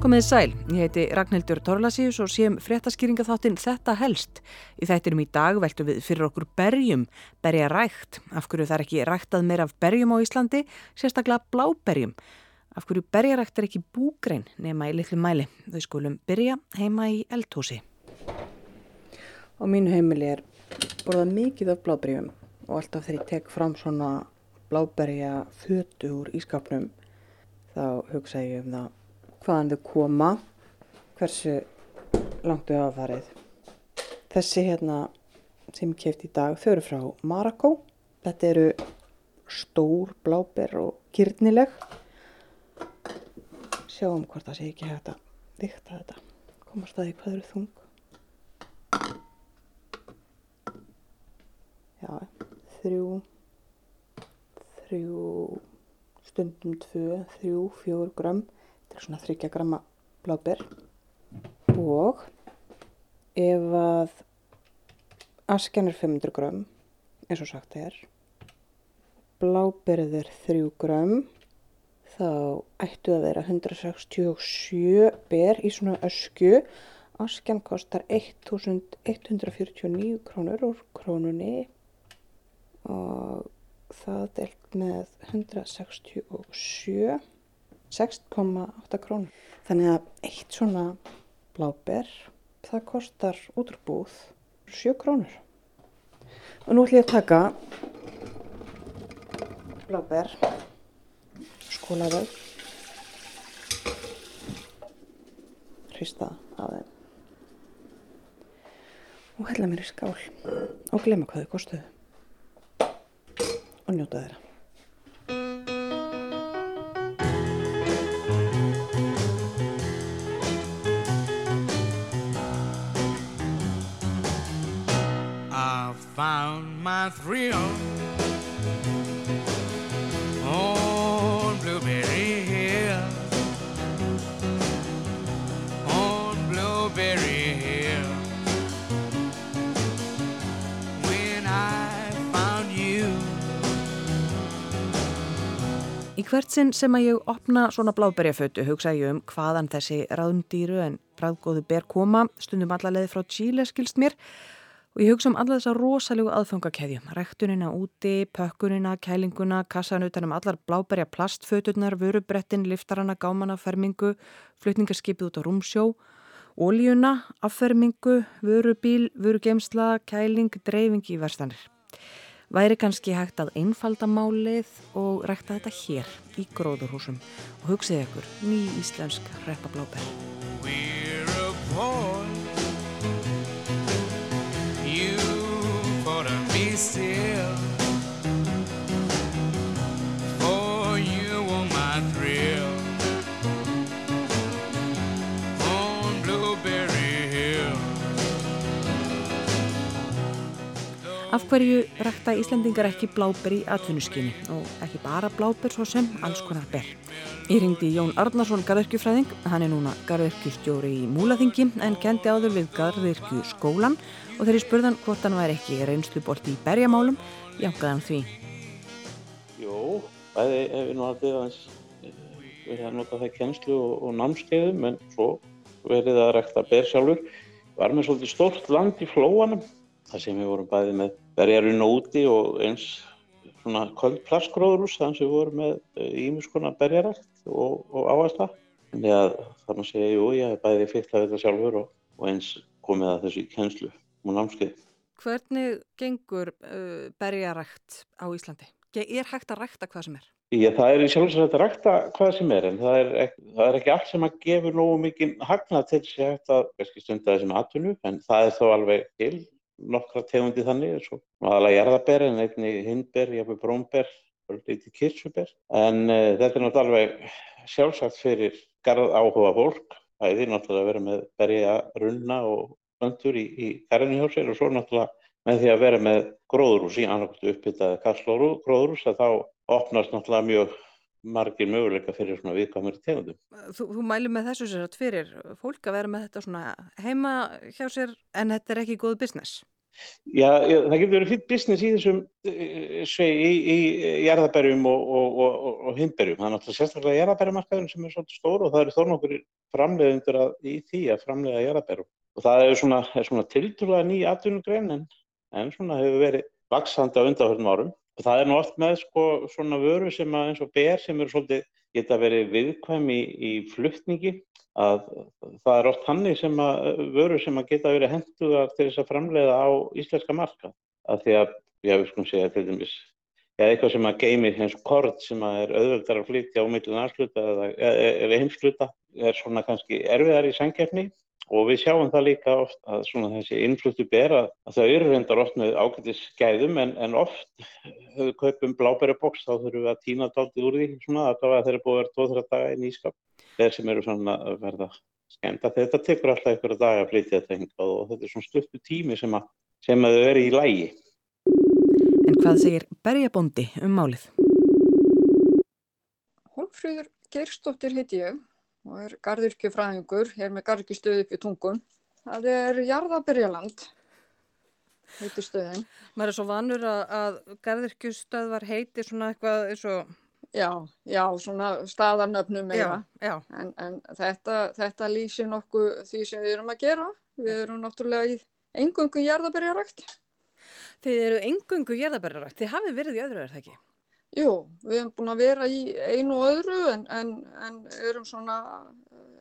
Komið sæl, ég heiti Ragnhildur Torlasíus og séum fréttaskýringa þáttinn Þetta helst. Í þættinum í dag veltum við fyrir okkur berjum, berja rækt. Af hverju það er ekki ræktað meira af berjum á Íslandi, sérstaklega bláberjum. Af hverju berjarækt er ekki búgrein nema í litlu mæli. Þau skulum byrja heima í eldhúsi. Á mínu heimili er borðað mikið af bláberjum og alltaf þegar ég tek fram svona bláberja fötu úr ískapnum þá hugsa ég um það hvaðan þau koma, hversu langt þau hafa farið. Þessi hérna sem ég kæft í dag, þau eru frá Marokko. Þetta eru stór bláber og kyrnileg. Sjáum hvort það sé ekki hægt að vikta þetta. Komast það í hvað eru þung. Já, þrjú, þrjú, stundum tvö, þrjú, fjór gram. Svona 30 gramma bláber og ef að askjan er 500 gram, eins og sagt er, bláberið er 3 gram, þá ættu að vera 167 ber í svona öskju. Askjan kostar 1149 krónur úr krónunni og það delt með 167 6,8 krónur. Þannig að eitt svona bláber, það kostar útrbúð 7 krónur. Og nú ætlum ég að taka bláber, skólaðau, hrista af þeim og hella mér í skál og glemma hvað þau kostuðu og njóta þeirra. Found my thrill on Blueberry Hill. On Blueberry Hill. When I found you. Í hvert sinn sem að ég opna svona bláberjafötu hugsa ég um hvaðan þessi ráðundýru en bræðgóðu ber koma, stundum allarleið frá Chile skilst mér og ég hugsa um alla þessa rosalegu aðfangakeðjum, rektunina úti, pökkunina, kælinguna, kassan utanum allar bláberja plastföturnar, vörubrettin, liftarana, gámana, fermingu, flutningarskipið út á rúmsjó, óljuna, affermingu, vörubíl, vörugemsla, kæling, dreifing í verstanir. Væri kannski hægt að einfalda málið og rekta þetta hér í gróðurhúsum. Og hugsið ykkur ný íslensk reppa still. For you were my thrill. On Blueberry Hill. Af hverju rækta Íslandingar ekki bláber í atvinnuskinni og ekki bara bláber svo sem alls konar ber. Ég ringdi Jón Arnarsson garðirkjufræðing, hann er núna garðirkjustjóri í Múlaþingi en kendi áður við garðirkju skólan og þegar ég spurðan hvort hann væri ekki reynslubolti í berjamálum, jankaði hann því. Jú, bæði hef ég nú aldrei aðeins eh, verið að nota það kennslu og, og námskeiðum en svo verið að rækta ber sjálfur. Var með svolítið stórt land í flóanum þar sem við vorum bæði með berjarinn úti og eins svona köld plastgróðurús þar sem við vorum með ímiskona berjarækt og, og áhersla. Þannig að maður segja, jú, ég hef bæði fyrst að þetta sjálfur og, og eins komið að þessu kennslu og námskeið. Hvernig gengur uh, berjarækt á Íslandi? Er hægt að rækta hvað sem er? Já, það er í sjálfsagt að rækta hvað sem er, en það er, ekki, það er ekki allt sem að gefa nógu mikið hagnað til þess að hægt að stunda þessum atvinnu, en það er þá alveg til nokkra tegundi þannig, eins og aðalega jarðaber en einni hindber, jafnveg brómber, lítið kirsuber. En uh, þetta er náttúrulega alveg sjálfsagt fyrir garð áhuga fólk, æði náttúrulega að vera með berja runna og blöndur í, í garðinu hjá sér og svo náttúrulega með því að vera með gróðurús í annarkvæmstu uppbyttaði kastlóru gróðurús að þá opnast náttúrulega mjög margir möguleika fyrir svona viðkvæmur tegundum. Þú, þú mælu með þessu sér að fyrir fólk að vera með þetta svona heima hjá sér en þetta er ekki góð business? Já, það getur verið fýtt business í þessum eh, svei í, í jarðaberjum og, og, og, og hindberjum. Það er náttúrulega sérstaklega jarðaberjumarkaðurinn sem er svolítið stór og það eru þó nokkur framleiðundur í því að framleiða jarðaberjum. Og það er svona, svona tiltrúlega ný atvinnugrein en, en svona hefur verið vaksandi á undanfjörnum árum. Og það er nú oft með sko, svona vöru sem að, eins og ber sem eru svolítið geta verið viðkvæm í, í fluttningi að það er oft hannig sem að vöru sem að geta verið henduðar til þess að framleiða á íslenska marka að því að, já við skulum segja til dæmis eða eitthvað sem að geymir eins og kort sem að er auðvöldar að flytja á millin aðsluta eða, eða heimsluta er svona kannski erfiðar í sangefni og við sjáum það líka oft að svona þessi innfluttu ber að, að það eru reyndar oft með ágættis gæðum en, en oft höfum við kaupum blábæraboks þá þurfum við að týna dáltið úr því svona að það er búið að vera 2-3 daga í nýskap þeir sem eru svona að verða skemmt að þetta tekur alltaf einhverja daga að flytja þetta hingað og þetta er svona stuttu tími sem að, sem að þau eru í lægi. En hvað segir Berjabóndi um málið? Hólfröður Geirstóttir heiti ég og er gardirkjufræðingur, hér með gardirkjustöðu upp í tungun. Það er Jarðabyrjaland, heitir stöðin. Maður er svo vanur að, að gardirkjustöð var heiti svona eitthvað eins og... Já, já, svona staðarnöfnum meira. Já, já. En, en þetta, þetta lýsir nokkuð því sem við erum að gera. Við erum náttúrulega í engungu jarðabyrjarækt. Þið eru engungu jarðabyrjarækt. Þið hafið verið í öðru, er það ekki? Jú, við erum búin að vera í einu og öðru en, en, en erum svona,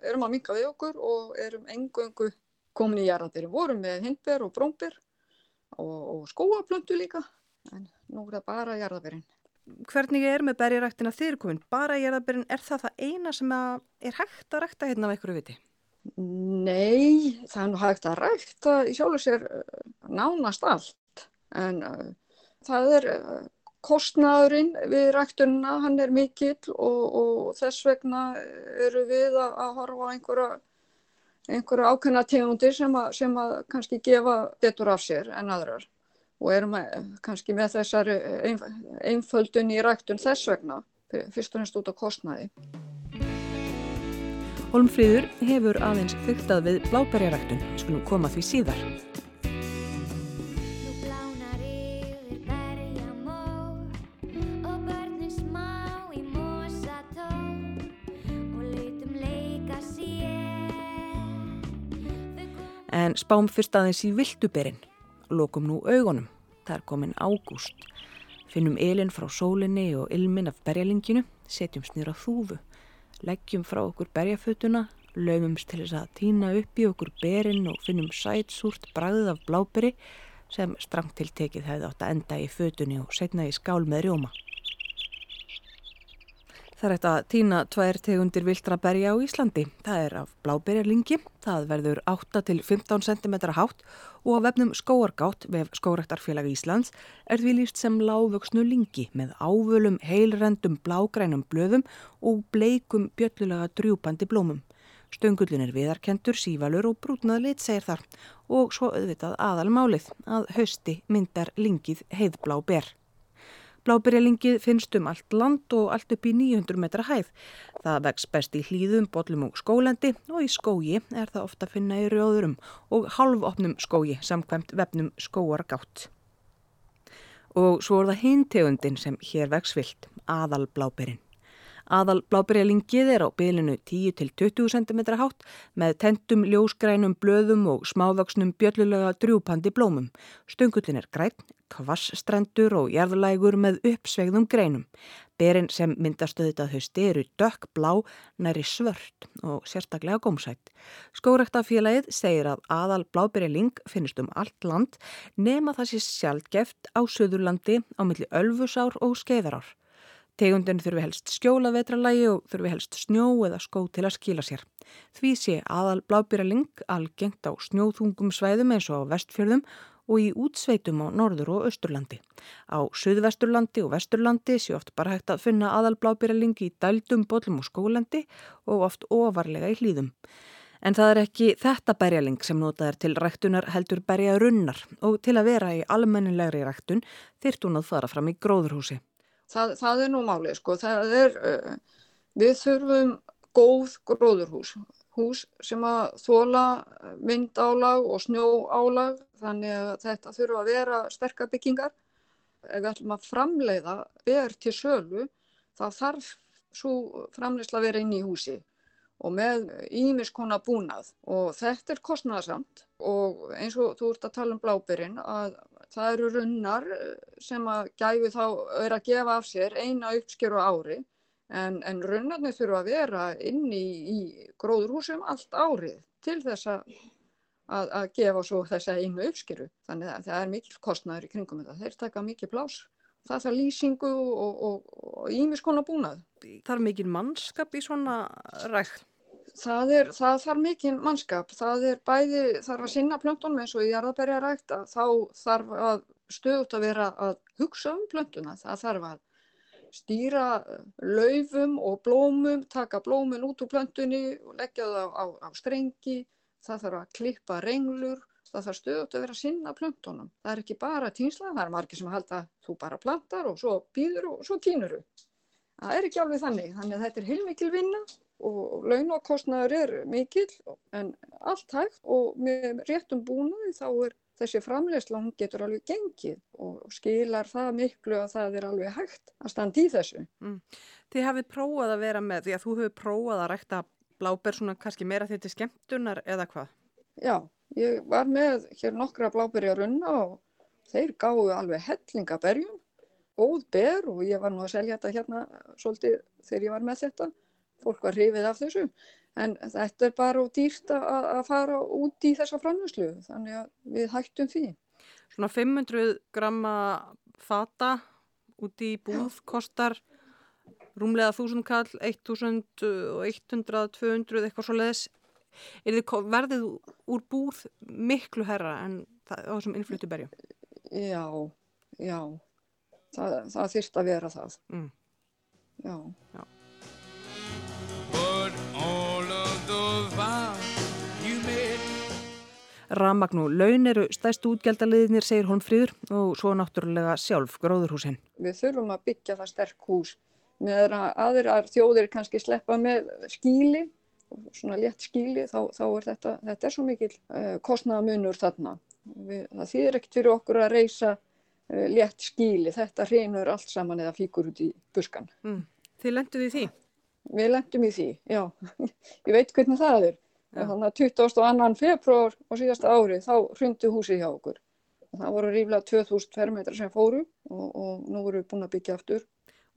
erum að minka við okkur og erum engöngu komin í jarðabyrju. Vorum með hindber og brómber og, og skóaplöndu líka, en nú er það bara jarðabyrjun. Hvernig er með berjaræktina þeir komin? Bara jarðabyrjun, er það það eina sem er hægt að rækta hérna af einhverju viti? Nei, það er nú hægt að rækta í sjálfur sér nánast allt, en uh, það er... Uh, kostnaðurinn við ræktunina, hann er mikill og, og þess vegna eru við að, að horfa á einhverja, einhverja ákveðna tegundir sem að, sem að kannski gefa betur af sér en aðrar og erum að, kannski með þessari ein, einföldun í ræktun þess vegna, fyrst og nefnst út á kostnaði. Holmfríður hefur aðeins þyktað við bláberjaræktun, skulum koma því síðar. Spám fyrst aðeins í viltuberinn, lokum nú augunum, það er komin ágúst. Finnum elin frá sólinni og ilmin af berjalinginu, setjum snýra þúfu, leggjum frá okkur berjafötuna, lögumst til þess að týna upp í okkur berinn og finnum sætsúrt bragðið af bláberi sem strangt til tekið hefði átt að enda í fötunni og setna í skál með rjóma. Það er þetta týna tvær tegundir viltra berja á Íslandi. Það er af bláberjarlingi, það verður 8-15 cm hátt og á vefnum skóargátt vef Skórektarfélagi Íslands er því líst sem lágvöksnu lingi með ávölum heilrendum blágrænum blöðum og bleikum bjöllulega drjúpandi blómum. Stöngullin er viðarkentur, sívalur og brútnað lit segir þar og svo auðvitað aðalmálið að hausti myndar lingið heiðblá ber. Blábyrjalingið finnst um allt land og allt upp í 900 metra hæð. Það vex best í hlýðum, botlum og skólendi og í skógi er það ofta að finna í rjóðurum og halvopnum skógi samkvæmt vefnum skóargátt. Og svo er það hintegundin sem hér vex vilt, aðal blábyrjinn. Aðal blábyrjalingið er á bylinu 10-20 cm hátt með tentum, ljósgrænum, blöðum og smávöksnum bjöllulega drjúpandi blómum. Stöngullin er græn, kvassstrendur og jarðlægur með uppsvegðum greinum. Berinn sem myndast auðvitað hausti eru dökk blá, næri svört og sérstaklega gómsætt. Skórektafélagið segir að aðal blábyrjaling finnst um allt land nema það sé sjálfgeft á Suðurlandi á milli Ölfusár og Skeiðarár. Tegundin þurfi helst skjóla vetralægi og þurfi helst snjó eða skó til að skila sér. Því sé aðal blábýraling algengt á snjóþungum svæðum eins og á vestfjörðum og í útsveitum á norður og austurlandi. Á suðvesturlandi og vesturlandi sé oft bara hægt að finna aðal blábýraling í dældum, bollum og skólandi og oft ofarlega í hlýðum. En það er ekki þetta berjaling sem notað er til ræktunar heldur berja runnar og til að vera í almennilegri ræktun þyrrt hún að fara fram í gróðurhúsi. Það, það er nú málið sko, það er, uh, við þurfum góð gróðurhús. hús sem að þóla vindálag og snjóálag þannig að þetta þurfa að vera sterkar byggingar. Ef við ætlum að framleiða ber til sölu þá þarf svo framleysla að vera inn í húsi og með ímiskona búnað og þetta er kostnæðarsamt og eins og þú ert að tala um blábyrinn að það eru runnar sem að gæfi þá er að gefa af sér eina uppskeru ári en, en runnarnir þurfa að vera inn í, í gróðurhúsum allt árið til þess að, að, að gefa svo þessa einu uppskeru þannig að það er mikil kostnæður í kringum þetta, þeir taka mikil plás það þarf lýsingu og ímiskona búnað. Það er mikil mannskap í svona rækt? Það, er, það þarf mikil mannskap, það er bæði þarf að sinna plöntunum eins og í jarðabæriarækt að þá þarf að stöðut að vera að hugsa um plöntuna, það þarf að stýra laufum og blómum, taka blómin út úr plöntunni og leggja það á, á, á strengi, það þarf að klippa renglur, það þarf stöðut að vera að sinna plöntunum. Það er ekki bara týnsla, það er margir sem halda þú bara plantar og svo býður og svo týnur þú. Það er ekki alveg þannig, þannig að þetta er heilmikil vinna og launakostnaður er mikil en allt hægt og með réttum búnaði þá er þessi framlegsla hún getur alveg gengið og skilar það miklu að það er alveg hægt að standa í þessu. Mm. Þið hafið prófað að vera með því að þú hefur prófað að rækta bláber svona kannski meira þetta skemmtunar eða hvað? Já, ég var með hér nokkra bláberi að runna og þeir gáðu alveg hellingaberjum, góð ber og ég var nú að selja þetta hérna svolítið þegar ég var með þetta fólk var hrifið af þessu en þetta er bara dýrt að, að fara út í þessa framlöslu þannig að við hættum því. Svona 500 gramma fata út í búð kostar rúmlega 1000 kall, 1100, 200 eitthvað svo leiðis. Er verðið úr búð miklu herra en það, á þessum innflyttu berjum? Já, já, það, það þýrst að vera það. Mm. Já. Já. Ramagn og laun eru stæstu útgjaldaliðinir, segir hún fríður og svo náttúrulega sjálf gróðurhúsin. Við þurfum að byggja það sterk hús með aðrar þjóðir kannski sleppa með skíli, svona létt skíli, þá, þá er þetta, þetta er svo mikil uh, kostnaðamunur þarna. Við, það þýðir ekkert fyrir okkur að reysa uh, létt skíli, þetta hreynur allt saman eða fíkur út í buskan. Mm. Þið lenduð í því? Við lendum í því, já. Ég veit hvernig það er. Þannig að 22. februar á síðasta ári þá hrundi húsið hjá okkur. Það voru ríflega 2000 fermetrar sem fóru og, og nú vorum við búin að byggja aftur.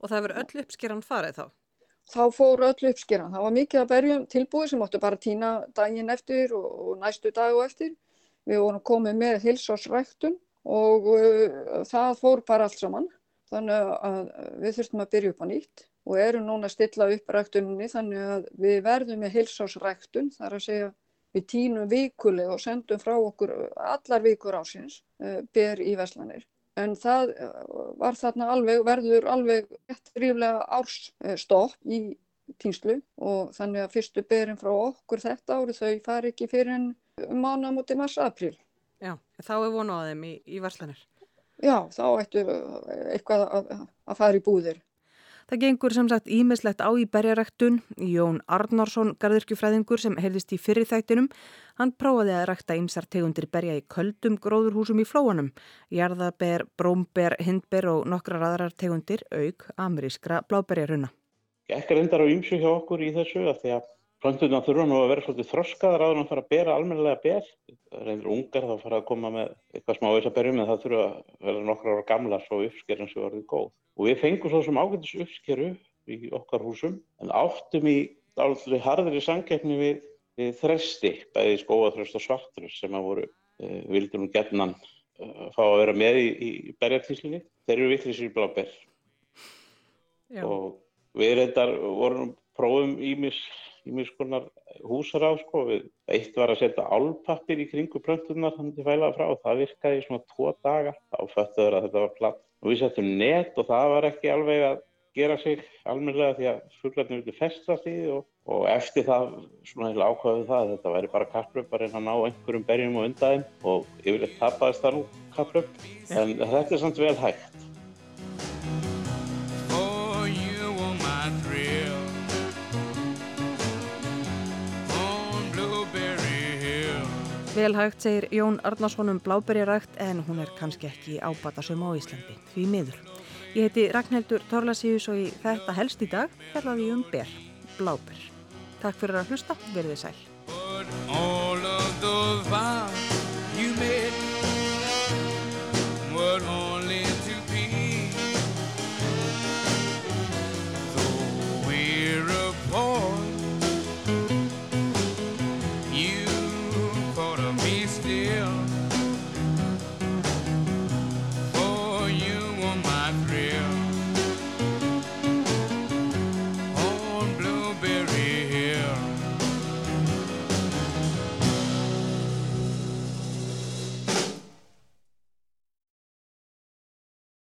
Og það verið öll uppskeran farið þá? Þá fóru öll uppskeran. Það var mikið að berjum tilbúið sem áttu bara týna daginn eftir og, og næstu dag og eftir. Við vorum komið með hilsásræktun og uh, það fór bara allt saman. Þannig að við þurftum að byrja upp á nýtt og erum núna að stilla upp ræktuninni þannig að við verðum með hilsásræktun þar að segja við tínum vikulega og sendum frá okkur allar vikur ásins uh, ber í Veslanir. En það uh, var þarna alveg, verður alveg rétt ríflega ársstopp uh, í týnslu og þannig að fyrstu berin frá okkur þetta árið þau fari ekki fyrir en um mánu á móti mars-april. Já, þá er vonu á þeim í, í Veslanir. Já, þá ættu eitthvað að, að fara í búðir. Það gengur sem sagt ímislegt á í berjaræktun. Jón Arnarsson, gardirkjufræðingur sem heyrðist í fyrirþættinum, hann prófaði að rækta einsar tegundir berja í köldum gróðurhúsum í flóanum. Jarðaber, brómber, hindber og nokkrar aðrar tegundir auk amerískra bláberjaruna. Ekkert endar á ýmsu hjá okkur í þessu að því að Plönturna þurfa nú að vera svolítið þroskaðar áður en að fara að bera almennilega ber. Það reynir ungar þá fara að koma með eitthvað smá þess að berjum en það þurfa vera nokkra ára gamla svo uppskerinn sem verður góð. Og við fengum svo sem ágættis uppskeru í okkar húsum en áttum í alveg harðri sangeppni við, við þresti, bæði skóaþröst og svartröst sem að voru e, vildur um gerðnan e, fá að vera með í, í berjartíslinni. Þeir eru vittlisir í bláber. Og við reyndar vorum prófum ímis ímis konar húsar á sko. Við, eitt var að setja álpappir í kringu plöntunar þannig að fæla frá og það virkaði í svona tvo daga. Þá föttuður að þetta var platt. Og við settum net og það var ekki alveg að gera sig almenlega því að fuglarnir vildi festast í og, og eftir það svona heila ákvaðu það að þetta væri bara kapplöp að reyna að ná einhverjum berjum og undaðum og yfirleitt tapaðist það nú kapplöp en þetta er samt vel hægt. Vel hægt, segir Jón Arnarsson um bláberjarækt en hún er kannski ekki ábatasum á Íslandi, því miður. Ég heiti Ragnhildur Torlasíus og í þetta helst í dag hellaði um ber, bláber. Takk fyrir að hlusta, verðið sæl.